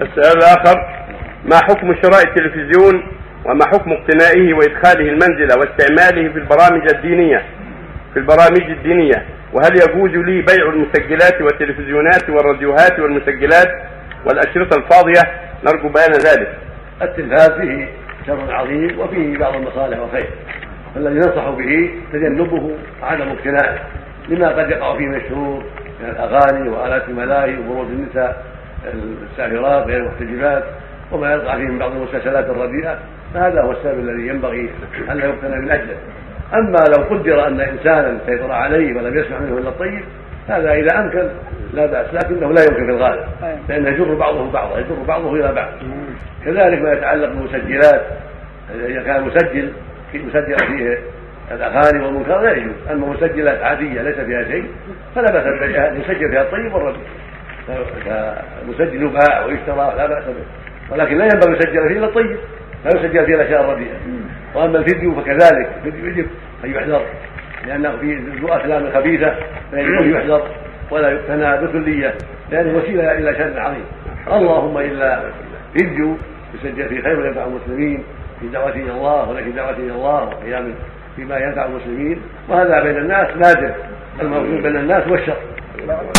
السؤال الآخر ما حكم شراء التلفزيون وما حكم اقتنائه وإدخاله المنزل واستعماله في البرامج الدينية؟ في البرامج الدينية. وهل يجوز لي بيع المسجلات والتلفزيونات والراديوهات والمسجلات والأشرطة الفاضية؟ نرجو بيان ذلك. التلفاز فيه شر عظيم وفيه بعض المصالح والخير. فالذي ننصح به تجنبه وعدم اقتنائه لما قد يقع فيه من الشرور من الأغاني وآلات الملاهي وبروز النساء الساهرات غير المحتجبات وما يقع فيه من بعض المسلسلات الرديئة فهذا هو السبب الذي ينبغي أن لا يقتنى من اجله أما لو قدر أن إنسانا سيطر عليه ولم يسمع منه إلا الطيب هذا إذا أمكن لا بأس لكنه لا يمكن في الغالب لأنه يجر بعضه بعضا يجر بعضه إلى بعض. كذلك ما يتعلق بالمسجلات إذا كان مسجل في مسجل فيه الأغاني والمنكر لا يجوز. أما مسجلات عادية ليس فيها شيء فلا بأس يسجل فيها الطيب والرديء فالمسجل يباع ويشترى لا بأس به. ولكن لا ينبغي يسجل فيه إلا الطيب لا يسجل فيه الأشياء الرديئة. وأما الفيديو فكذلك الفيديو يجب أن يحذر لأنه فيه افلام خبيثه فيجب ان يحذر ولا يقتنى بكليه لأنه وسيلة إلى شر عظيم. اللهم إلا فيديو يسجل فيه خير وينفع المسلمين في دعوته إلى الله ولكن دعوته إلى الله وقيام فيما ينفع المسلمين وهذا بين الناس نادر الموجود بين الناس والشر